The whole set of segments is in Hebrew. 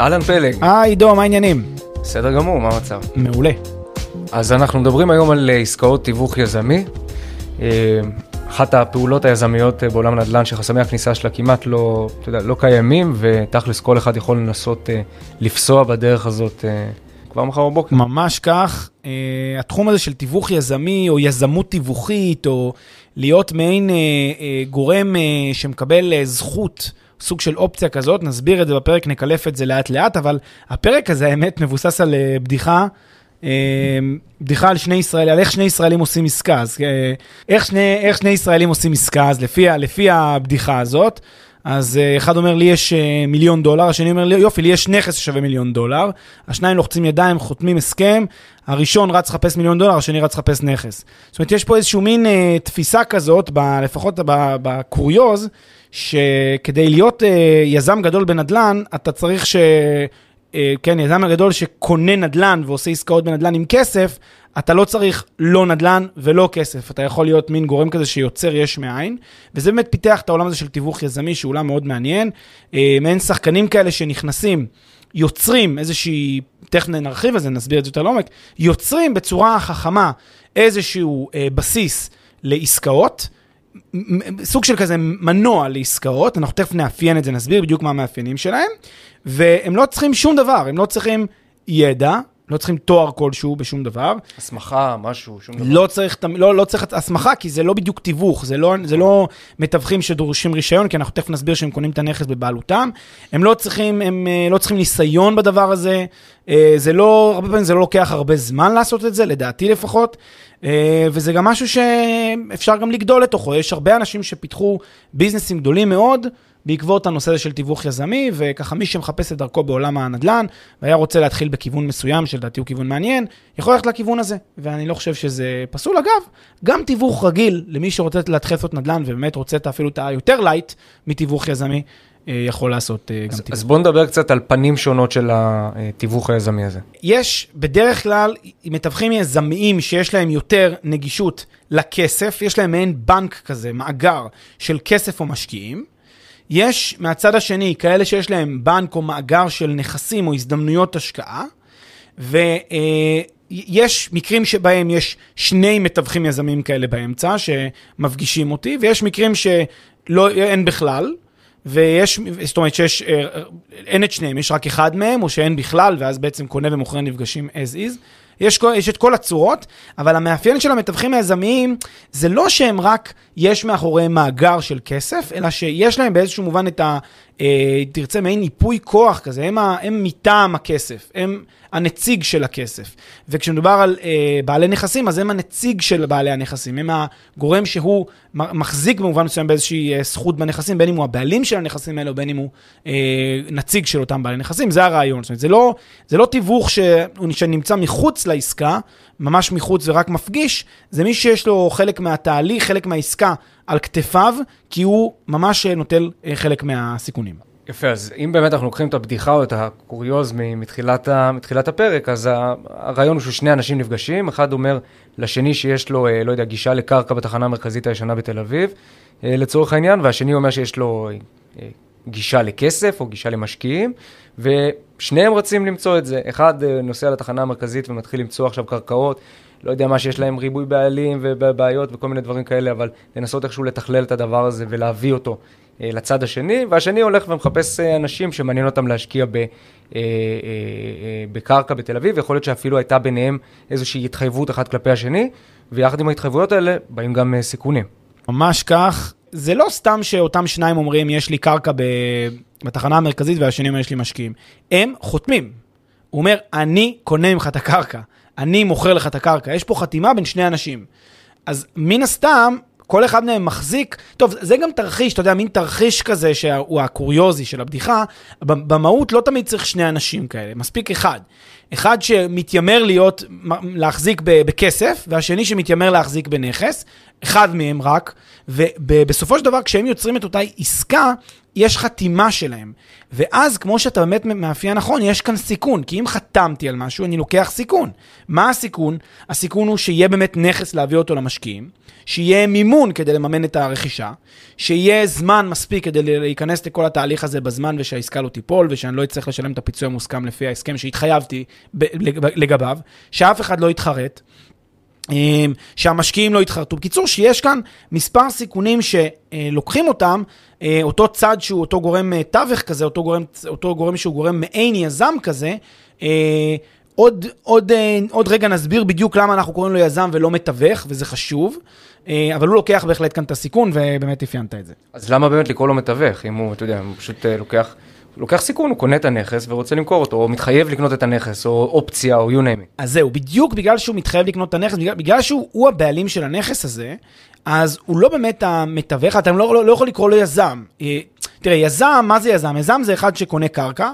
אהלן פלג, היי עידו, מה העניינים? בסדר גמור, מה המצב? מעולה. אז אנחנו מדברים היום על אה, עסקאות תיווך יזמי. אה, אחת הפעולות היזמיות אה, בעולם הנדל"ן שחסמי הכניסה שלה כמעט לא, אתה יודע, לא קיימים, ותכלס כל אחד יכול לנסות לפסוע בדרך הזאת כבר מחר בבוקר. ממש כך. Uh, התחום הזה של תיווך יזמי, או יזמות תיווכית, או להיות מעין uh, uh, גורם uh, שמקבל uh, זכות, סוג של אופציה כזאת, נסביר את זה בפרק, נקלף את זה לאט לאט, אבל הפרק הזה, האמת, מבוסס על uh, בדיחה. uh, בדיחה על שני ישראלים, על איך שני ישראלים עושים עסקה. אז uh, איך שני, איך שני ישראלים עושים עסקה, אז לפי, לפי הבדיחה הזאת, אז uh, אחד אומר, לי יש uh, מיליון דולר, השני אומר, לי, יופי, לי יש נכס ששווה מיליון דולר. השניים לוחצים ידיים, חותמים הסכם, הראשון רץ לחפש מיליון דולר, השני רץ לחפש נכס. זאת אומרת, יש פה איזושהי מין uh, תפיסה כזאת, ב, לפחות בקוריוז, שכדי להיות uh, יזם גדול בנדל"ן, אתה צריך ש... Uh, כן, יזם הגדול שקונה נדל"ן ועושה עסקאות בנדל"ן עם כסף, אתה לא צריך לא נדל"ן ולא כסף, אתה יכול להיות מין גורם כזה שיוצר יש מאין, וזה באמת פיתח את העולם הזה של תיווך יזמי, שהוא עולם מאוד מעניין. אה, מעין שחקנים כאלה שנכנסים, יוצרים איזושהי, תכף נרחיב על זה, נסביר את זה יותר לעומק, יוצרים בצורה חכמה איזשהו אה, בסיס לעסקאות. סוג של כזה מנוע לעסקאות, אנחנו תכף נאפיין את זה, נסביר בדיוק מה המאפיינים שלהם, והם לא צריכים שום דבר, הם לא צריכים ידע, לא צריכים תואר כלשהו בשום דבר. הסמכה, משהו, שום דבר. לא צריך, לא, לא צריך הסמכה, כי זה לא בדיוק תיווך, זה לא, זה לא מתווכים שדורשים רישיון, כי אנחנו תכף נסביר שהם קונים את הנכס בבעלותם. הם לא צריכים, הם אה, לא צריכים ניסיון בדבר הזה. אה, זה לא, הרבה פעמים זה לא לוקח הרבה זמן לעשות את זה, לדעתי לפחות. אה, וזה גם משהו שאפשר גם לגדול לתוכו. יש הרבה אנשים שפיתחו ביזנסים גדולים מאוד. בעקבות הנושא הזה של תיווך יזמי, וככה מי שמחפש את דרכו בעולם הנדל"ן, והיה רוצה להתחיל בכיוון מסוים, שלדעתי הוא כיוון מעניין, יכול ללכת לכיוון הזה, ואני לא חושב שזה פסול. אגב, גם תיווך רגיל, למי שרוצה להתחיל לעשות נדל"ן, ובאמת רוצה אפילו את היותר light מתיווך יזמי, אה, יכול לעשות אה, אז, גם תיווך. אז בוא נדבר קצת על פנים שונות של התיווך היזמי הזה. יש בדרך כלל מתווכים יזמיים שיש להם יותר נגישות לכסף, יש להם מעין בנק כזה, מאגר של כסף או משקיעים. יש מהצד השני כאלה שיש להם בנק או מאגר של נכסים או הזדמנויות השקעה, ויש מקרים שבהם יש שני מתווכים יזמים כאלה באמצע שמפגישים אותי, ויש מקרים שאין בכלל, ויש, זאת אומרת שיש, אה, אין את שניהם, יש רק אחד מהם, או שאין בכלל, ואז בעצם קונה ומוכר נפגשים as is. יש, יש את כל הצורות, אבל המאפיין של המתווכים היזמיים זה לא שהם רק, יש מאחוריהם מאגר של כסף, אלא שיש להם באיזשהו מובן את ה... אה, תרצה מעין ייפוי כוח כזה, הם, ה, הם מטעם הכסף, הם הנציג של הכסף. וכשמדובר על אה, בעלי נכסים, אז הם הנציג של בעלי הנכסים, הם הגורם שהוא מחזיק במובן מסוים באיזושהי אה, זכות בנכסים, בין אם הוא הבעלים של הנכסים האלה, בין אם הוא אה, נציג של אותם בעלי נכסים, זה הרעיון. זאת אומרת, זה לא, זה לא תיווך ש, שנמצא מחוץ לעסקה, ממש מחוץ ורק מפגיש, זה מי שיש לו חלק מהתהליך, חלק מהעסקה על כתפיו, כי הוא ממש נוטל אה, חלק מהסיכונים. יפה, אז אם באמת אנחנו לוקחים את הבדיחה או את הקוריוז מתחילת, מתחילת הפרק, אז הרעיון הוא ששני אנשים נפגשים, אחד אומר לשני שיש לו, אה, לא יודע, גישה לקרקע בתחנה המרכזית הישנה בתל אביב, אה, לצורך העניין, והשני אומר שיש לו גישה לכסף או גישה למשקיעים, ושניהם רצים למצוא את זה. אחד נוסע לתחנה המרכזית ומתחיל למצוא עכשיו קרקעות, לא יודע מה, שיש להם ריבוי בעלים ובעיות וכל מיני דברים כאלה, אבל לנסות איכשהו לתכלל את הדבר הזה ולהביא אותו אה, לצד השני, והשני הולך ומחפש אה, אנשים שמעניין אותם להשקיע ב, אה, אה, אה, בקרקע בתל אביב, יכול להיות שאפילו הייתה ביניהם איזושהי התחייבות אחת כלפי השני, ויחד עם ההתחייבויות האלה באים גם אה, סיכונים. ממש כך. זה לא סתם שאותם שניים אומרים, יש לי קרקע ב... בתחנה המרכזית והשני אומר, יש לי משקיעים. הם חותמים. הוא אומר, אני קונה ממך את הקרקע, אני מוכר לך את הקרקע. יש פה חתימה בין שני אנשים. אז מן הסתם, כל אחד מהם מחזיק, טוב, זה גם תרחיש, אתה יודע, מין תרחיש כזה שהוא הקוריוזי של הבדיחה, במהות לא תמיד צריך שני אנשים כאלה, מספיק אחד. אחד שמתיימר להיות, להחזיק בכסף, והשני שמתיימר להחזיק בנכס, אחד מהם רק, ובסופו של דבר, כשהם יוצרים את אותה עסקה, יש חתימה שלהם. ואז, כמו שאתה באמת מאפיין נכון, יש כאן סיכון. כי אם חתמתי על משהו, אני לוקח סיכון. מה הסיכון? הסיכון הוא שיהיה באמת נכס להביא אותו למשקיעים, שיהיה מימון כדי לממן את הרכישה, שיהיה זמן מספיק כדי להיכנס לכל התהליך הזה בזמן ושהעסקה לא תיפול, ושאני לא אצטרך לשלם את הפיצוי המוסכם לפי ההסכם שהתחייבתי לגביו, שאף אחד לא יתחרט. אמ, שהמשקיעים לא יתחרטו. בקיצור, שיש כאן מספר סיכונים שלוקחים אותם, אה, אותו צד שהוא אותו גורם אה, תווך כזה, אותו גורם, אותו גורם שהוא גורם מעין יזם כזה, אה, עוד, עוד, עוד רגע נסביר בדיוק למה אנחנו קוראים לו יזם ולא מתווך, וזה חשוב, אבל הוא לוקח בהחלט כאן את הסיכון, ובאמת אפיינת את זה. אז למה באמת לקרוא לו מתווך, אם הוא, אתה יודע, הוא פשוט לוקח... לוקח סיכון, הוא קונה את הנכס ורוצה למכור אותו, או מתחייב לקנות את הנכס, או אופציה, או you name it. אז זהו, בדיוק בגלל שהוא מתחייב לקנות את הנכס, בגלל, בגלל שהוא הבעלים של הנכס הזה, אז הוא לא באמת המתווך, אתה לא, לא, לא יכול לקרוא לו יזם. אה, תראה, יזם, מה זה יזם? יזם זה אחד שקונה קרקע,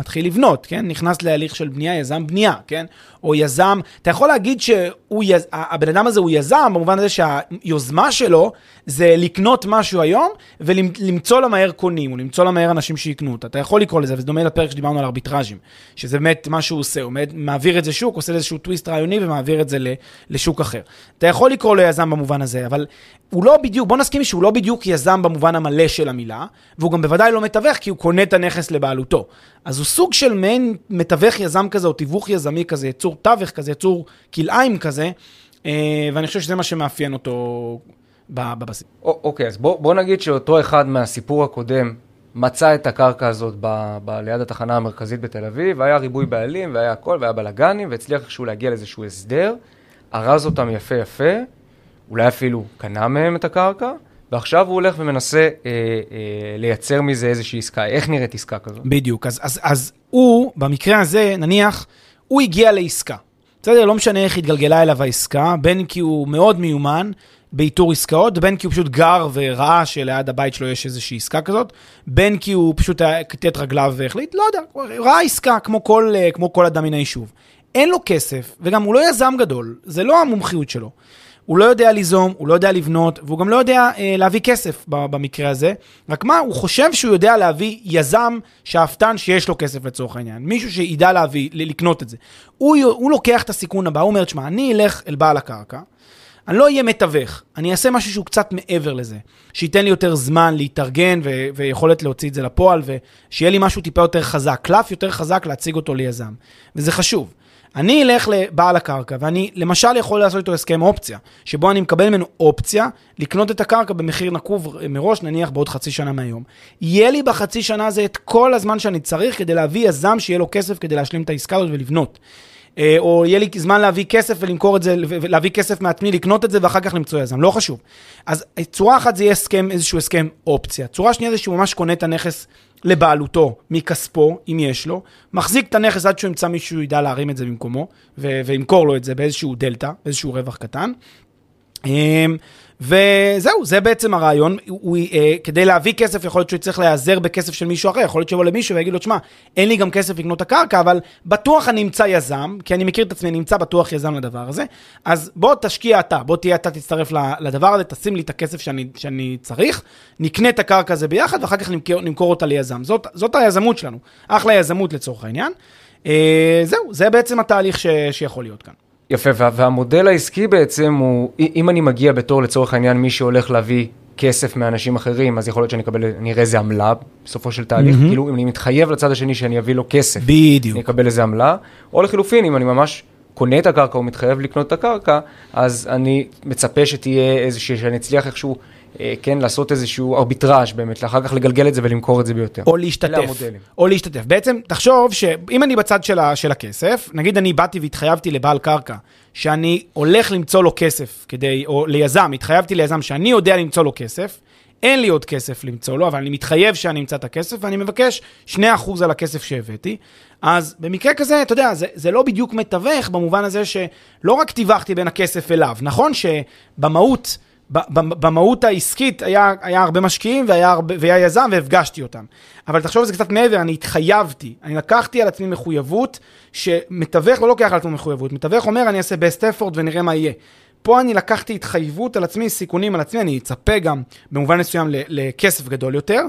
מתחיל לבנות, כן? נכנס להליך של בנייה, יזם בנייה, כן? או יזם, אתה יכול להגיד שהבן אדם הזה הוא יזם, במובן הזה שהיוזמה שלו זה לקנות משהו היום ולמצוא לה מהר קונים, או למצוא לה מהר אנשים שיקנו אותה. אתה יכול לקרוא לזה, וזה דומה לפרק שדיברנו על ארביטראז'ים, שזה באמת מה שהוא עושה, הוא מעביר את זה שוק, עושה איזשהו טוויסט רעיוני ומעביר את זה לשוק אחר. אתה יכול לקרוא לו יזם במובן הזה, אבל הוא לא בדיוק, בוא נסכים שהוא לא בדיוק יזם במובן המלא של המילה, והוא גם בוודאי לא מתווך כי הוא קונה את הנכס לבעלותו. אז הוא סוג של מעין מתווך יזם כזה, או תיווך יזמי כזה, יצור תווך כזה, יצור כלאיים כזה, אה, ואני חושב שזה מה שמאפיין אותו בבסיס. אוקיי, אז בוא, בוא נגיד שאותו אחד מהסיפור הקודם מצא את הקרקע הזאת ב, ב, ליד התחנה המרכזית בתל אביב, והיה ריבוי בעלים, והיה הכל, והיה בלאגנים, והצליח איכשהו להגיע לאיזשהו הסדר, ארז אותם יפה יפה, אולי אפילו קנה מהם את הקרקע, ועכשיו הוא הולך ומנסה אה, אה, לייצר מזה איזושהי עסקה. איך נראית עסקה כזאת? בדיוק. אז, אז, אז הוא, במקרה הזה, נניח, הוא הגיע לעסקה. בסדר? לא משנה איך התגלגלה אליו העסקה, בין כי הוא מאוד מיומן באיתור עסקאות, בין כי הוא פשוט גר וראה שליד הבית שלו יש איזושהי עסקה כזאת, בין כי הוא פשוט כתת רגליו והחליט, לא יודע, ראה עסקה כמו כל, אה, כמו כל אדם מן היישוב. אין לו כסף, וגם הוא לא יזם גדול, זה לא המומחיות שלו. הוא לא יודע ליזום, הוא לא יודע לבנות, והוא גם לא יודע אה, להביא כסף במקרה הזה. רק מה, הוא חושב שהוא יודע להביא יזם שאפתן שיש לו כסף לצורך העניין. מישהו שידע להביא, לקנות את זה. הוא, הוא לוקח את הסיכון הבא, הוא אומר, תשמע, אני אלך אל בעל הקרקע, אני לא אהיה מתווך, אני אעשה משהו שהוא קצת מעבר לזה. שייתן לי יותר זמן להתארגן ו- ויכולת להוציא את זה לפועל, ושיהיה לי משהו טיפה יותר חזק, קלף יותר חזק להציג אותו ליזם. וזה חשוב. אני אלך לבעל הקרקע, ואני למשל יכול לעשות איתו הסכם אופציה, שבו אני מקבל ממנו אופציה לקנות את הקרקע במחיר נקוב מראש, נניח בעוד חצי שנה מהיום. יהיה לי בחצי שנה הזה את כל הזמן שאני צריך כדי להביא יזם שיהיה לו כסף כדי להשלים את העסקה הזאת ולבנות. אה, או יהיה לי זמן להביא כסף ולמכור את זה, להביא כסף מעצמי, לקנות את זה ואחר כך למצוא יזם, לא חשוב. אז צורה אחת זה יהיה הסכם, איזשהו הסכם אופציה. צורה שנייה זה שהוא ממש קונה את הנכס לבעלותו, מכספו, אם יש לו, מחזיק את הנכס עד שהוא ימצא מישהו ידע להרים את זה במקומו, וימכור לו את זה באיזשהו דלתא, באיזשהו רווח קטן. וזהו, זה בעצם הרעיון. הוא, אה, כדי להביא כסף, יכול להיות שהוא יצטרך להיעזר בכסף של מישהו אחר, יכול להיות שיבוא למישהו ויגיד לו, תשמע, אין לי גם כסף לקנות את הקרקע, אבל בטוח אני אמצא יזם, כי אני מכיר את עצמי, אני אמצא בטוח יזם לדבר הזה, אז בוא תשקיע אתה, בוא תהיה אתה תצטרף לדבר הזה, תשים לי את הכסף שאני, שאני צריך, נקנה את הקרקע הזה ביחד, ואחר כך נמכור, נמכור אותה ליזם. זאת, זאת היזמות שלנו, אחלה יזמות לצורך העניין. אה, זהו, זה בעצם התהליך ש, שיכול להיות כאן. יפה, וה, והמודל העסקי בעצם הוא, אם אני מגיע בתור לצורך העניין מי שהולך להביא כסף מאנשים אחרים, אז יכול להיות שאני אקבל, אני אראה איזה עמלה בסופו של תהליך, mm-hmm. כאילו אם אני מתחייב לצד השני שאני אביא לו כסף, בדיוק. אני אקבל איזה עמלה, או לחילופין, אם אני ממש קונה את הקרקע או מתחייב לקנות את הקרקע, אז אני מצפה שתהיה איזושהי, שאני אצליח איכשהו כן, לעשות איזשהו ארביטראז' באמת, אחר כך לגלגל את זה ולמכור את זה ביותר. או להשתתף. או להשתתף. בעצם, תחשוב שאם אני בצד של, ה, של הכסף, נגיד אני באתי והתחייבתי לבעל קרקע, שאני הולך למצוא לו כסף כדי, או ליזם, התחייבתי ליזם שאני יודע למצוא לו כסף, אין לי עוד כסף למצוא לו, אבל אני מתחייב שאני אמצא את הכסף, ואני מבקש 2% על הכסף שהבאתי. אז במקרה כזה, אתה יודע, זה, זה לא בדיוק מתווך במובן הזה שלא רק טיווחתי בין הכסף אליו. נכון שבמהות... במהות העסקית היה, היה הרבה משקיעים והיה, הרבה, והיה יזם והפגשתי אותם. אבל תחשוב על זה קצת מעבר, אני התחייבתי, אני לקחתי על עצמי מחויבות, שמתווך לא לוקח על עצמו מחויבות, מתווך אומר אני אעשה best effort ונראה מה יהיה. פה אני לקחתי התחייבות על עצמי, סיכונים על עצמי, אני אצפה גם במובן מסוים לכסף גדול יותר,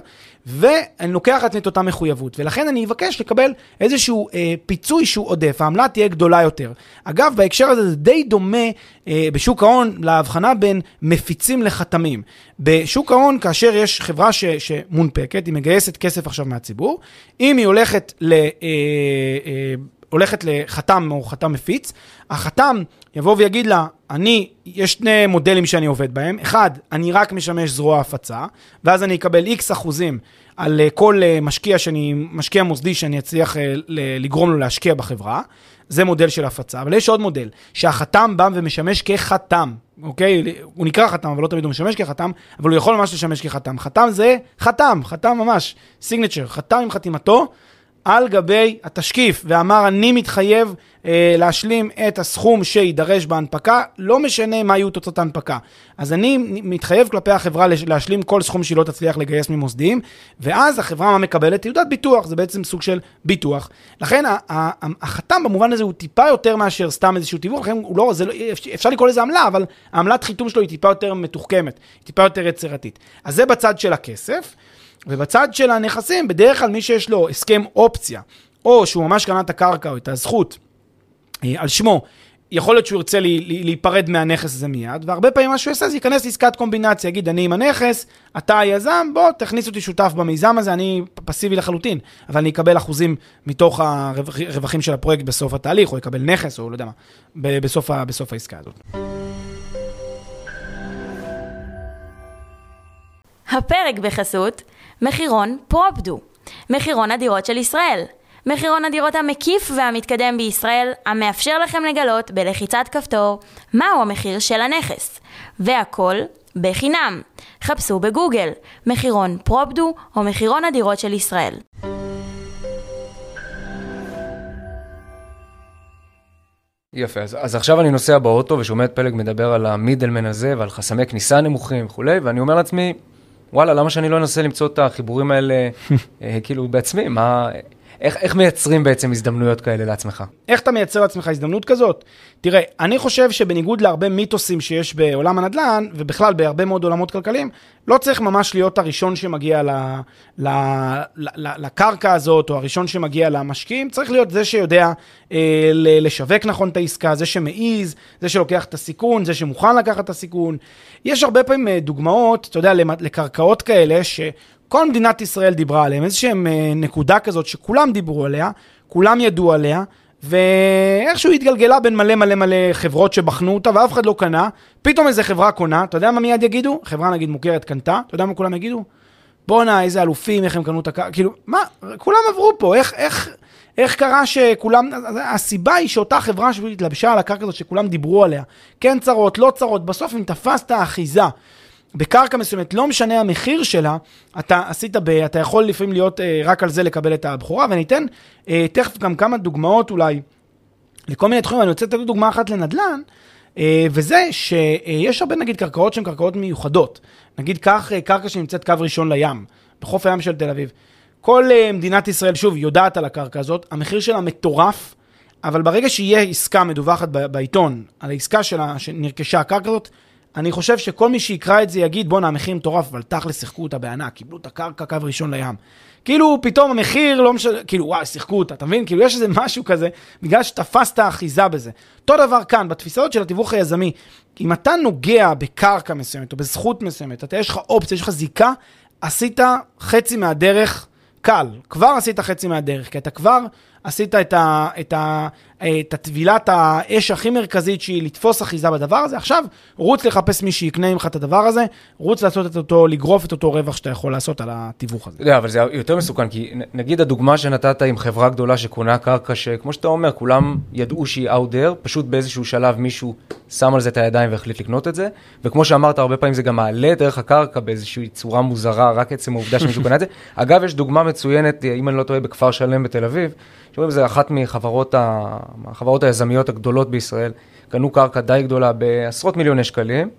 ואני לוקח על עצמי את אותה מחויבות. ולכן אני אבקש לקבל איזשהו אה, פיצוי שהוא עודף, העמלה תהיה גדולה יותר. אגב, בהקשר הזה זה די דומה אה, בשוק ההון להבחנה בין מפיצים לחתמים. בשוק ההון, כאשר יש חברה ש, שמונפקת, היא מגייסת כסף עכשיו מהציבור, אם היא הולכת ל... אה, אה, הולכת לחתם או חתם מפיץ, החתם יבוא ויגיד לה, אני, יש שני מודלים שאני עובד בהם, אחד, אני רק משמש זרוע הפצה, ואז אני אקבל איקס אחוזים על אה, כל אה, משקיע שאני, משקיע מוסדי שאני אצליח אה, לגרום לו להשקיע בחברה, זה מודל של הפצה, אבל יש עוד מודל, שהחתם בא ומשמש כחתם, אוקיי? הוא נקרא חתם, אבל לא תמיד הוא משמש כחתם, אבל הוא יכול ממש לשמש כחתם. חתם זה חתם, חתם ממש, סיגנצ'ר, חתם עם חתימתו. על גבי התשקיף, ואמר, אני מתחייב אה, להשלים את הסכום שיידרש בהנפקה, לא משנה מה יהיו תוצאות ההנפקה. אז אני מתחייב כלפי החברה להשלים כל סכום שהיא לא תצליח לגייס ממוסדיים, ואז החברה מה מקבלת? תעודת ביטוח, זה בעצם סוג של ביטוח. לכן החתם במובן הזה הוא טיפה יותר מאשר סתם איזשהו תיווך, לכן הוא לא, לא, אפשר לקרוא לזה עמלה, אבל העמלת חיתום שלו היא טיפה יותר מתוחכמת, טיפה יותר יצירתית. אז זה בצד של הכסף. ובצד של הנכסים, בדרך כלל מי שיש לו הסכם אופציה, או שהוא ממש קנה את הקרקע או את הזכות אה, על שמו, יכול להיות שהוא ירצה להיפרד מהנכס הזה מיד, והרבה פעמים מה שהוא יעשה זה ייכנס לעסקת קומבינציה, יגיד, אני עם הנכס, אתה היזם, בוא, תכניס אותי שותף במיזם הזה, אני פסיבי לחלוטין, אבל אני אקבל אחוזים מתוך הרווחים של הפרויקט בסוף התהליך, או אקבל נכס, או לא יודע מה, בסוף, בסוף העסקה הזאת. הפרק בחסות מחירון פרופדו, מחירון הדירות של ישראל. מחירון הדירות המקיף והמתקדם בישראל, המאפשר לכם לגלות בלחיצת כפתור מהו המחיר של הנכס. והכל בחינם. חפשו בגוגל מחירון פרופדו או מחירון הדירות של ישראל. יפה, אז, אז עכשיו אני נוסע באוטו ושומע את פלג מדבר על המידלמן הזה ועל חסמי כניסה נמוכים וכולי, ואני אומר לעצמי, וואלה, למה שאני לא אנסה למצוא את החיבורים האלה אה, כאילו בעצמי? מה, איך, איך מייצרים בעצם הזדמנויות כאלה לעצמך? איך אתה מייצר לעצמך הזדמנות כזאת? תראה, אני חושב שבניגוד להרבה מיתוסים שיש בעולם הנדל"ן, ובכלל בהרבה מאוד עולמות כלכליים, לא צריך ממש להיות הראשון שמגיע ל, ל, ל, ל, לקרקע הזאת, או הראשון שמגיע למשקיעים, צריך להיות זה שיודע אה, לשווק נכון את העסקה, זה שמעיז, זה שלוקח את הסיכון, זה שמוכן לקחת את הסיכון. יש הרבה פעמים אה, דוגמאות, אתה יודע, לקרקעות כאלה, ש... כל מדינת ישראל דיברה עליהם, איזושהי אה, נקודה כזאת שכולם דיברו עליה, כולם ידעו עליה, ואיכשהו התגלגלה בין מלא מלא מלא חברות שבחנו אותה ואף אחד לא קנה, פתאום איזה חברה קונה, אתה יודע מה מיד יגידו? חברה נגיד מוכרת קנתה, אתה יודע מה כולם יגידו? בואנה, איזה אלופים, איך הם קנו את הקרקע, כאילו, מה, כולם עברו פה, איך, איך, איך קרה שכולם, הסיבה היא שאותה חברה שהתלבשה על הקרקע הזאת שכולם דיברו עליה, כן צרות, לא צרות, בסוף אם תפסת אחיזה בקרקע מסוימת, לא משנה המחיר שלה, אתה עשית, ב, אתה יכול לפעמים להיות אה, רק על זה לקבל את הבכורה, ואני אתן אה, תכף גם כמה דוגמאות אולי לכל מיני תחומים, אני רוצה לתת דוגמה אחת לנדל"ן, אה, וזה שיש הרבה נגיד קרקעות שהן קרקעות מיוחדות. נגיד קח אה, קרקע שנמצאת קו ראשון לים, בחוף הים של תל אביב. כל אה, מדינת ישראל, שוב, יודעת על הקרקע הזאת, המחיר שלה מטורף, אבל ברגע שיהיה עסקה מדווחת בעיתון על העסקה שלה, שנרכשה הקרקע הזאת, אני חושב שכל מי שיקרא את זה יגיד, בואנה, המחיר מטורף, אבל תכל'ס שיחקו אותה בענק, קיבלו את הקרקע קו ראשון לים. כאילו, פתאום המחיר לא משנה, כאילו, וואי, שיחקו אותה, אתה מבין? כאילו, יש איזה משהו כזה, בגלל שתפסת אחיזה בזה. אותו דבר כאן, בתפיסות של התיווך היזמי, אם אתה נוגע בקרקע מסוימת, או בזכות מסוימת, אתה, יש לך אופציה, יש לך זיקה, עשית חצי מהדרך קל. כבר עשית חצי מהדרך, כי אתה כבר עשית את, ה, את, ה, את הטבילת האש הכי מרכזית שהיא לתפוס אחיזה בדבר הזה, עכשיו רוץ לחפש מי שיקנה ממך את הדבר הזה, רוץ לעשות את אותו, לגרוף את אותו רווח שאתה יכול לעשות על התיווך הזה. יודע, אבל זה יותר מסוכן, כי נגיד הדוגמה שנתת עם חברה גדולה שקונה קרקע, שכמו שאתה אומר, כולם ידעו שהיא out there, פשוט באיזשהו שלב מישהו שם על זה את הידיים והחליט לקנות את זה, וכמו שאמרת, הרבה פעמים זה גם מעלה את ערך הקרקע באיזושהי צורה מוזרה, רק עצם העובדה שמישהו קנה את זה. אגב, יש דוגמה מצוינת, אם אני לא טועה, בכפר שלם בתל אביב, שאומרים, זה אחת מחברות. החברות היזמיות הגדולות בישראל, קנו קרקע די גדולה בעשרות מיליוני שקלים.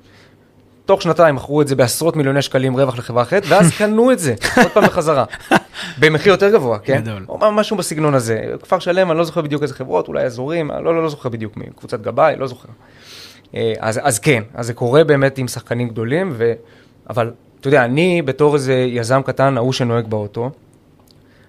תוך שנתיים מכרו את זה בעשרות מיליוני שקלים רווח לחברה אחרת, ואז קנו את זה עוד פעם בחזרה, במחיר יותר גבוה, כן? גדול. או משהו בסגנון הזה. כפר שלם, אני לא זוכר בדיוק איזה חברות, אולי אזורים, לא, לא, לא זוכר בדיוק מקבוצת גבאי, לא זוכר. אה, אז, אז כן, אז זה קורה באמת עם שחקנים גדולים, ו... אבל אתה יודע, אני בתור איזה יזם קטן, ההוא שנוהג באוטו,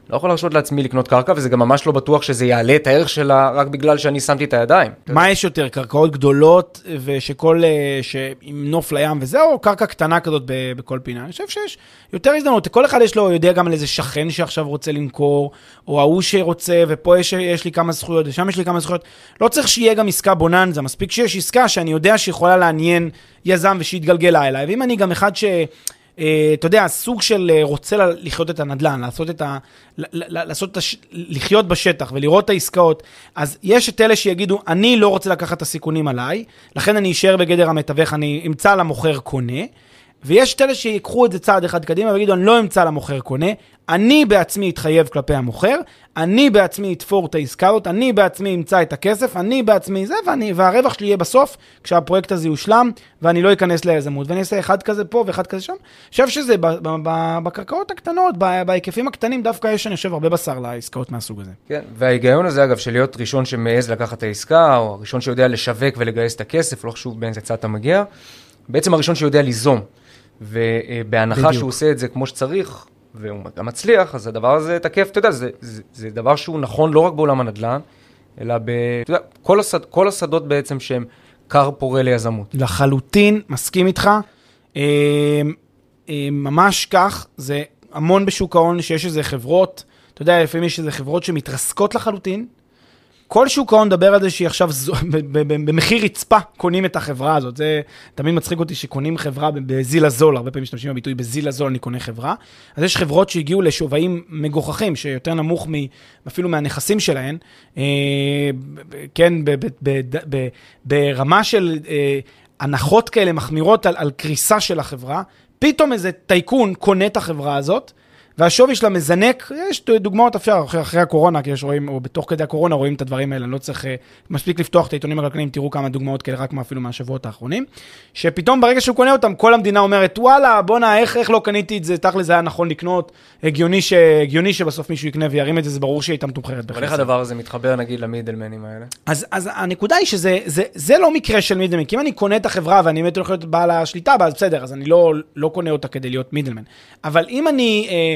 לא יכול להרשות לעצמי לקנות קרקע, וזה גם ממש לא בטוח שזה יעלה את הערך שלה רק בגלל שאני שמתי את הידיים. מה יש יותר, קרקעות גדולות ושכל, אה, עם נוף לים וזה, או קרקע קטנה כזאת בכל פינה? אני חושב שיש יותר הזדמנות. כל אחד יש לו, יודע גם על איזה שכן שעכשיו רוצה למכור, או ההוא שרוצה, ופה יש, יש לי כמה זכויות, ושם יש לי כמה זכויות. לא צריך שיהיה גם עסקה בוננזה, מספיק שיש עסקה שאני יודע שיכולה לעניין יזם ושיתגלגלה אליי. ואם אני גם אחד ש... אה, אתה יודע, סוג של אה, רוצה לחיות את הנדל"ן, לעשות את ה... לעשות את הש... לחיות בשטח ולראות את העסקאות, אז יש את אלה שיגידו, אני לא רוצה לקחת את הסיכונים עליי, לכן אני אשאר בגדר המתווך, אני אמצא למוכר קונה. ויש את אלה שיקחו את זה צעד אחד קדימה ויגידו, אני לא אמצא למוכר קונה, אני בעצמי אתחייב כלפי המוכר, אני בעצמי אתפור את העסקה הזאת, אני בעצמי אמצא את הכסף, אני בעצמי זה, ואני, והרווח שלי יהיה בסוף, כשהפרויקט הזה יושלם, ואני לא אכנס ליזמות, ואני אעשה אחד כזה פה ואחד כזה שם. אני חושב שזה בקרקעות הקטנות, בהיקפים הקטנים, דווקא יש, אני חושב, הרבה בשר לעסקאות מהסוג הזה. כן, וההיגיון הזה, אגב, של להיות ראשון שמעז לקחת את העסקה, או הראשון שיודע לשווק ולגייס את הכסף, לא חשוב בעצם הראשון שיודע ליזום. ובהנחה. שהוא עושה את זה כמו שצריך, והוא גם מצליח, אז הדבר הזה תקף, אתה יודע, זה, זה, זה דבר שהוא נכון לא רק בעולם הנדל"ן, אלא ב... אתה יודע, כל, השד, כל השדות בעצם שהם כר פורה ליזמות. לחלוטין, מסכים איתך. אה, אה, ממש כך, זה המון בשוק ההון שיש איזה חברות, אתה יודע, לפעמים יש איזה חברות שמתרסקות לחלוטין, כל שוק ההון מדבר על זה שהיא עכשיו במחיר רצפה קונים את החברה הזאת. זה תמיד מצחיק אותי שקונים חברה בזיל הזול, הרבה פעמים משתמשים בביטוי בזיל הזול אני קונה חברה. אז יש חברות שהגיעו לשווים מגוחכים, שיותר נמוך אפילו מהנכסים שלהן, אה, כן, ברמה של אה, הנחות כאלה מחמירות על, קריסה של החברה. פתאום איזה טייקון קונה את החברה הזאת, והשווי שלה מזנק, יש דוגמאות אפשר, אחרי, אחרי הקורונה, כי יש רואים, או בתוך כדי הקורונה רואים את הדברים האלה, אני לא צריך, אה, מספיק לפתוח את העיתונים הכלכליים, תראו כמה דוגמאות כאלה, רק אפילו מהשבועות האחרונים, שפתאום ברגע שהוא קונה אותם, כל המדינה אומרת, וואלה, בואנה, איך, איך לא קניתי את זה, תכל'ס זה היה נכון לקנות, הגיוני, ש, הגיוני שבסוף מישהו יקנה וירים את זה, זה ברור שהיא הייתה מתומחרת בחסר. אבל איך הדבר הזה מתחבר, נגיד, למידלמנים האלה? אז, אז הנקודה היא שזה זה, זה לא מקרה של מידלמן, כי אם אני קונה את החברה ואני באמת הולך להיות בעל השליטה, אז בסדר, אז אני לא, לא קונה אותה כדי להיות מידלמן. אבל אם אני... אה,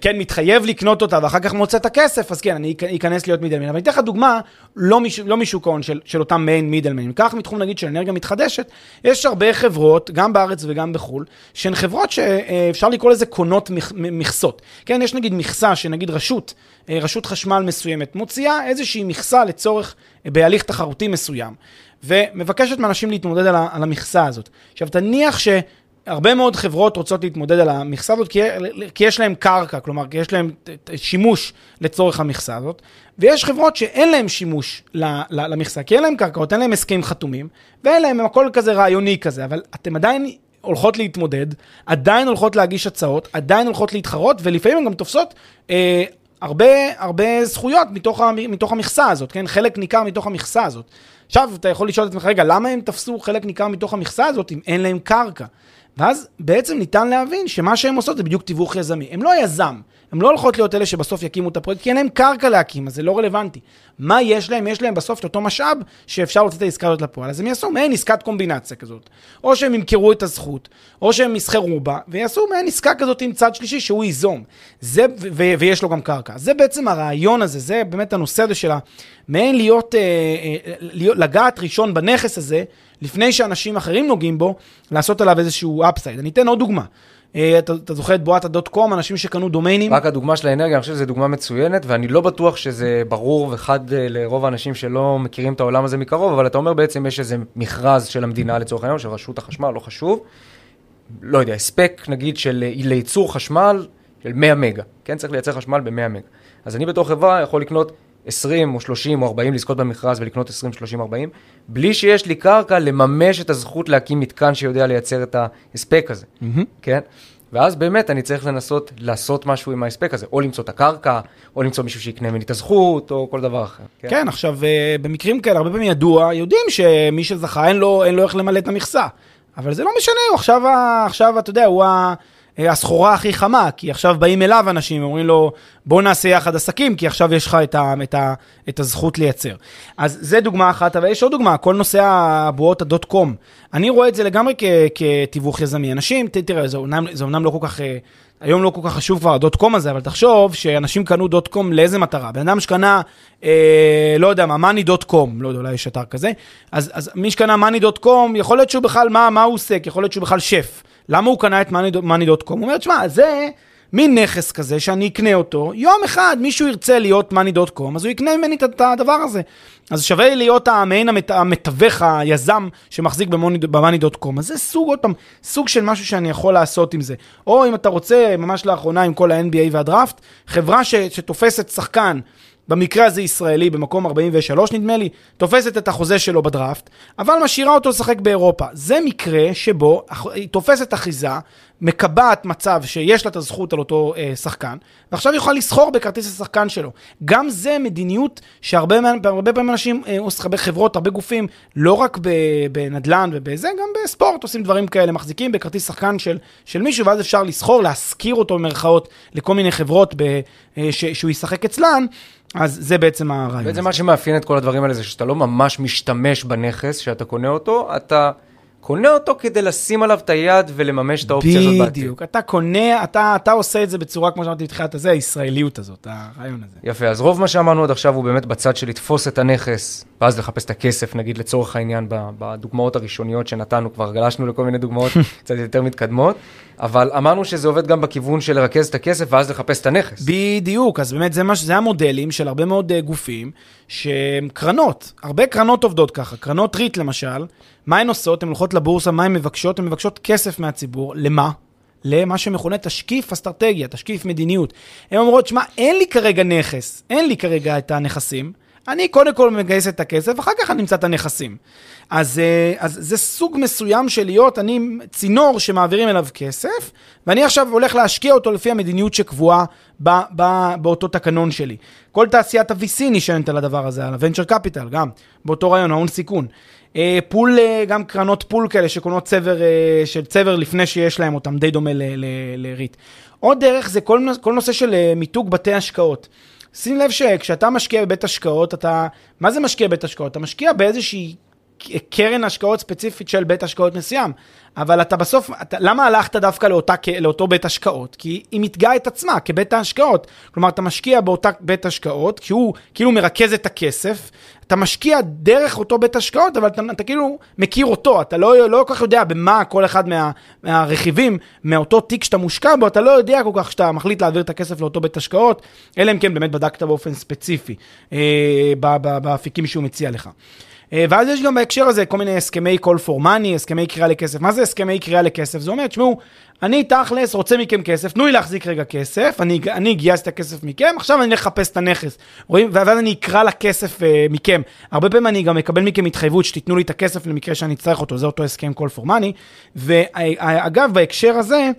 כן, מתחייב לקנות אותה ואחר כך מוצא את הכסף, אז כן, אני אכנס להיות מידלמן. אבל אני אתן לך דוגמה, לא, מש, לא משוק ההון של, של אותם מיין מידלמן. אם כך מתחום נגיד של אנרגיה מתחדשת, יש הרבה חברות, גם בארץ וגם בחו"ל, שהן חברות שאפשר לקרוא לזה קונות מכסות. כן, יש נגיד מכסה שנגיד רשות, אה, רשות חשמל מסוימת, מוציאה איזושהי מכסה לצורך, אה, בהליך תחרותי מסוים, ומבקשת מאנשים להתמודד על, על המכסה הזאת. עכשיו, תניח ש... הרבה מאוד חברות רוצות להתמודד על המכסה הזאת, כי, כי יש להן קרקע, כלומר, כי יש להן שימוש לצורך המכסה הזאת, ויש חברות שאין להן שימוש למכסה, כי אין להן קרקעות, אין להן הסכמים חתומים, ואין להן הכל כזה רעיוני כזה, אבל אתן עדיין הולכות להתמודד, עדיין הולכות להגיש הצעות, עדיין הולכות להתחרות, ולפעמים הן גם תופסות אה, הרבה, הרבה זכויות מתוך, מתוך המכסה הזאת, כן? חלק ניכר מתוך המכסה הזאת. עכשיו, אתה יכול לשאול את עצמך, רגע, למה הם תפסו חלק ניכר מתוך המכסה הזאת אם אין להם קרקע? ואז בעצם ניתן להבין שמה שהן עושות זה בדיוק תיווך יזמי. הן לא יזם, הן לא הולכות להיות אלה שבסוף יקימו את הפרויקט, כי אין להן קרקע להקים, אז זה לא רלוונטי. מה יש להם? יש להם בסוף את אותו משאב שאפשר להוציא את העסקה הזאת לפועל. אז הם יעשו מעין עסקת קומבינציה כזאת. או שהם ימכרו את הזכות, או שהם יסחרו בה, ויעשו מעין עסקה כזאת עם צד שלישי שהוא ייזום. זה, ו- ויש לו גם קרקע. זה בעצם הרעיון הזה, זה באמת הנושא הזה של המעין להיות, אה, אה, להיות, לגעת ראשון בנכס הזה, לפני שאנשים אחרים נוגעים בו, לעשות עליו איזשהו אפסייד. אני אתן עוד דוגמה. אה, אתה, אתה זוכר את בועת הדוט קום, אנשים שקנו דומיינים? רק הדוגמה של האנרגיה, אני חושב שזו דוגמה מצוינת, ואני לא בטוח שזה ברור וחד אה, לרוב האנשים שלא מכירים את העולם הזה מקרוב, אבל אתה אומר בעצם יש איזה מכרז של המדינה לצורך העניין, של רשות החשמל, לא חשוב. לא יודע, הספק נגיד של אה, לייצור חשמל של 100 מגה, כן? צריך לייצר חשמל ב-100 מגה. אז אני בתור חברה יכול לקנות 20 או 30 או 40, לזכות במכרז ולקנות 20, 30, 40, בלי שיש לי קרקע לממש את הזכות להקים מתקן שיודע לייצר את ההספק הזה, Mm-hmm. כן? ואז באמת אני צריך לנסות לעשות משהו עם ההספק הזה, או למצוא את הקרקע, או למצוא מישהו שיקנה ממני את הזכות, או כל דבר אחר. כן, עכשיו, אה, במקרים כאלה, הרבה פעמים ידוע, יודעים שמי שזכה, אין לו, אין לו איך למלא את המכסה. אבל זה לא משנה, הוא עכשיו, עכשיו, אתה יודע, הוא ה- הסחורה הכי חמה, כי עכשיו באים אליו אנשים, אומרים לו, בוא נעשה יחד עסקים, כי עכשיו יש לך את, ה, את, ה, את הזכות לייצר. אז זה דוגמה אחת, אבל יש עוד דוגמה, כל נושא הבועות הדוט קום. אני רואה את זה לגמרי כ, כתיווך יזמי. אנשים, ת, תראה, זה אומנם, זה אומנם לא כל כך... אה, היום לא כל כך חשוב כבר הדוט קום הזה, אבל תחשוב שאנשים קנו דוט קום לאיזה מטרה? בן אדם שקנה, אה, לא יודע מה, מאני דוט קום, לא יודע, אולי יש אתר כזה, אז, אז מי שקנה מאני דוט קום, יכול להיות שהוא בכלל, מה, מה הוא עוסק? יכול להיות שהוא בכלל שף. למה הוא קנה את קום? הוא אומר, תשמע, זה מין נכס כזה שאני אקנה אותו, יום אחד מישהו ירצה להיות קום, אז הוא יקנה ממני את- הדבר הזה. אז שווה לי להיות המעין המת- המתווך, היזם שמחזיק קום. אז זה סוג, עוד פעם, סוג של משהו שאני יכול לעשות עם זה. או אם אתה רוצה, ממש לאחרונה עם כל ה-NBA והדראפט, חברה ש, שתופסת שחקן, במקרה הזה ישראלי, במקום 43 נדמה לי, תופסת את החוזה שלו בדראפט, אבל משאירה אותו לשחק באירופה. זה מקרה שבו היא תופסת אחיזה, מקבעת מצב שיש לה את הזכות על אותו אה, שחקן, ועכשיו היא יכולה לסחור בכרטיס השחקן שלו. גם זה מדיניות שהרבה הרבה פעמים אנשים, אה, הרבה חברות, הרבה גופים, לא רק בנדל"ן ובזה, גם בספורט עושים דברים כאלה, מחזיקים בכרטיס שחקן של, של מישהו, ואז אפשר לסחור, להשכיר אותו במרכאות לכל מיני חברות ב, אה, ש, שהוא ישחק אצלן. אז זה בעצם הרעיון. בעצם מה שמאפיין את כל הדברים האלה זה שאתה לא ממש משתמש בנכס שאתה קונה אותו, אתה קונה אותו כדי לשים עליו את היד ולממש את האופציה הזאת בעתיד. בדיוק, אתה קונה, אתה, אתה עושה את זה בצורה, כמו שאמרתי בתחילת הזה, הישראליות הזאת, הרעיון הזה. יפה, אז רוב מה שאמרנו עד עכשיו הוא באמת בצד של לתפוס את הנכס, ואז לחפש את הכסף, נגיד לצורך העניין, בדוגמאות הראשוניות שנתנו, כבר גלשנו לכל מיני דוגמאות קצת יותר מתקדמות, אבל אמרנו שזה עובד גם בכיוון של לרכז את הכסף ואז לחפש את הנכס. בדיוק, אז באמת זה, מה, ש- זה המודלים של הרבה מאוד uh, גופים, שהם קרנות, הרבה קרנות עובדות ככה, קרנות ריט למשל, מה הן עושות? הן הולכות לבורסה, מה הן מבקשות? הן מבקשות כסף מהציבור, למה? למה שמכונה תשקיף אסטרטגיה, תשקיף מדיניות. הן אומרות, שמע, אין לי כרגע נכס, אין לי כרגע את הנכסים, אני קודם כל מגייס את הכסף, אחר כך אני אמצא את הנכסים. אז, אה, אז זה סוג מסוים של להיות, אני צינור שמעבירים אליו כסף, ואני עכשיו הולך להשקיע אותו לפי המדיניות שקבועה ב, ב, באותו תקנון שלי. כל תעשיית ה-VC נשענת על הדבר הזה, על ה-Venture Capital, גם, באותו רעיון, ההון סיכון. אה, pool, אה, גם קרנות pool כאלה שקונות צבר, של צבר לפני שיש להם אותם, די דומה ל-REIT. עוד דרך זה כל, כל נושא של מיתוג בתי השקעות. שים לב שכשאתה משקיע בבית השקעות, אתה... מה זה משקיע בבית השקעות? אתה משקיע באיזושהי קרן השקעות ספציפית של בית השקעות מסוים. אבל אתה בסוף, אתה, למה הלכת דווקא לאותה, לאותו בית השקעות? כי היא מתגאה את עצמה כבית ההשקעות. כלומר, אתה משקיע באותה בית השקעות, כי הוא כאילו מרכז את הכסף, אתה משקיע דרך אותו בית השקעות, אבל אתה, אתה כאילו מכיר אותו, אתה לא, לא כל כך יודע במה כל אחד מה, מהרכיבים, מאותו תיק שאתה מושקע בו, אתה לא יודע כל כך שאתה מחליט להעביר את הכסף לאותו בית השקעות, אלא אם כן באמת בדקת באופן ספציפי אה, באפיקים שהוא מציע לך. אה, ואז יש גם בהקשר הזה כל מיני הסכמי call for money, הסכמי קריאה לכסף. מה זה הסכמי קריאה לכסף? זה אומר, תשמעו, אני תכלס רוצה מכם כסף, תנו לי להחזיק רגע כסף, אני, אני גייסתי את הכסף מכם, עכשיו אני לחפש את הנכס. רואים? ואז אני אקרא לכסף אה, מכם. הרבה פעמים אני גם אקבל מכם התחייבות שתיתנו לי את הכסף למקרה שאני אצטרך אותו, זה אותו הסכם call for money. ואגב, בהקשר הזה,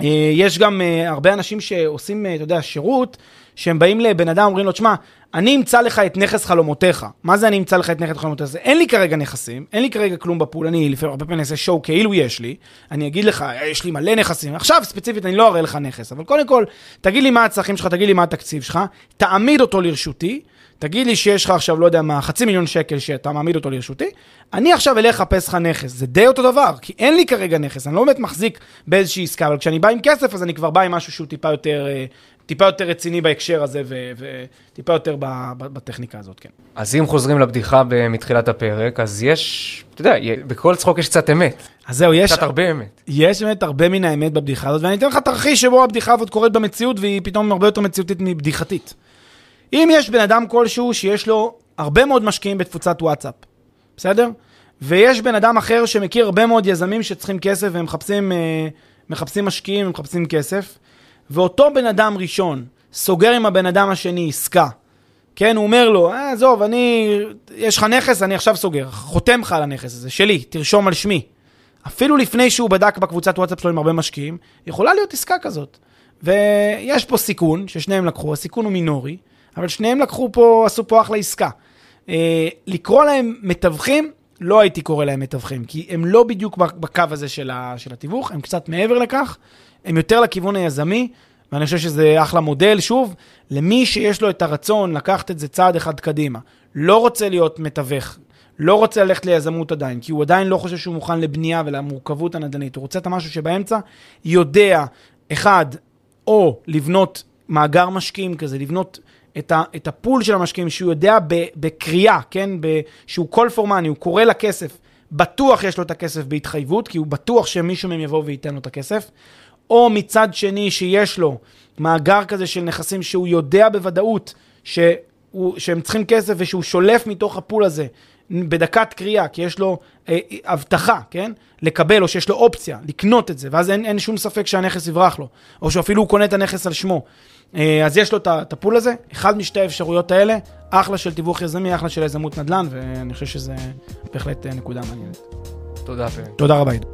אה, יש גם הרבה אנשים שעושים, אתה יודע, שירות, שהם באים לבן אדם, אומרים לו, תשמע, אני אמצא לך את נכס חלומותיך. מה זה אני אמצא לך את נכס חלומותיך? אין לי כרגע נכסים, אין לי כרגע כלום בפול, אני לפעמים הרבה פעמים אעשה שואו כאילו יש לי, אני אגיד לך, "אה, יש לי מלא נכסים. עכשיו, ספציפית, אני לא אראה לך נכס, אבל קודם כל, תגיד לי מה הצרכים שלך, תגיד לי מה התקציב שלך, תעמיד אותו לרשותי, תגיד לי שיש לך עכשיו, לא יודע מה, חצי מיליון שקל שאתה מעמיד אותו לרשותי, אני עכשיו אלך לחפש לך נכס. זה די אותו דבר, כי אין לי כרגע נכס, אני לא באמת מחזיק באיזושהי עסקה, אבל כשאני בא עם כסף, אז אני כבר בא עם משהו שהוא טיפה יותר, אה, טיפה יותר רציני בהקשר הזה, וטיפה יותר בטכניקה הזאת, כן. אז אם חוזרים לבדיחה מתחילת הפרק, אז יש, אתה יודע, בכל צחוק יש קצת אמת. אז זהו, יש, קצת הרבה אמת. יש באמת הרבה מן האמת בבדיחה הזאת, ואני אתן לך תרחיש שבו הבדיחה הזאת קורית במציאות, והיא פתאום הרבה יותר מציאותית מבדיחתית. אם יש בן אדם כלשהו שיש לו הרבה מאוד משקיעים בתפוצת וואטסאפ, בסדר? ויש בן אדם אחר שמכיר הרבה מאוד יזמים שצריכים כסף והם מחפשים, אה, מחפשים משקיעים, הם מחפשים כסף, ואותו בן אדם ראשון סוגר עם הבן אדם השני עסקה, כן, הוא אומר לו, אה, עזוב, אני, יש לך נכס, אני עכשיו סוגר, חותם לך על הנכס הזה, שלי, תרשום על שמי. אפילו לפני שהוא בדק בקבוצת וואטסאפ שלו עם הרבה משקיעים, יכולה להיות עסקה כזאת. ויש פה סיכון, ששניהם לקחו, הסיכון הוא מינורי, אבל שניהם לקחו פה, עשו פה אחלה עסקה. אה, לקרוא להם מתווכים, לא הייתי קורא להם מתווכים, כי הם לא בדיוק בקו הזה של, ה, של התיווך, הם קצת מעבר לכך, הם יותר לכיוון היזמי, ואני חושב שזה אחלה מודל, שוב, למי שיש לו את הרצון לקחת את זה צעד אחד קדימה, לא רוצה להיות מתווך, לא רוצה ללכת ליזמות עדיין, כי הוא עדיין לא חושב שהוא מוכן לבנייה ולמורכבות הנדל"נית, הוא רוצה את המשהו שבאמצע, יודע, אחד, או לבנות מאגר משקיעים כזה, לבנות את, ה, את הפול של המשקיעים, שהוא יודע ב, בקריאה, כן, ב, שהוא כל פורמני, הוא קורא לכסף, בטוח יש לו את הכסף בהתחייבות, כי הוא בטוח שמישהו מהם יבוא וייתן לו את הכסף, או מצד שני שיש לו מאגר כזה של נכסים שהוא יודע בוודאות שהוא, שהם צריכים כסף ושהוא שולף מתוך הפול הזה בדקת קריאה, כי יש לו אה, הבטחה, כן? לקבל, או שיש לו אופציה לקנות את זה, ואז אין, אין שום ספק שהנכס יברח לו, או שאפילו הוא קונה את הנכס על שמו. אה, אז יש לו את הפול הזה, אחד משתי האפשרויות האלה, אחלה של תיווך יזמי, אחלה של יזמות נדל"ן, ואני חושב שזה בהחלט אה, נקודה מעניינת. תודה, פרק. תודה רבה, עידו.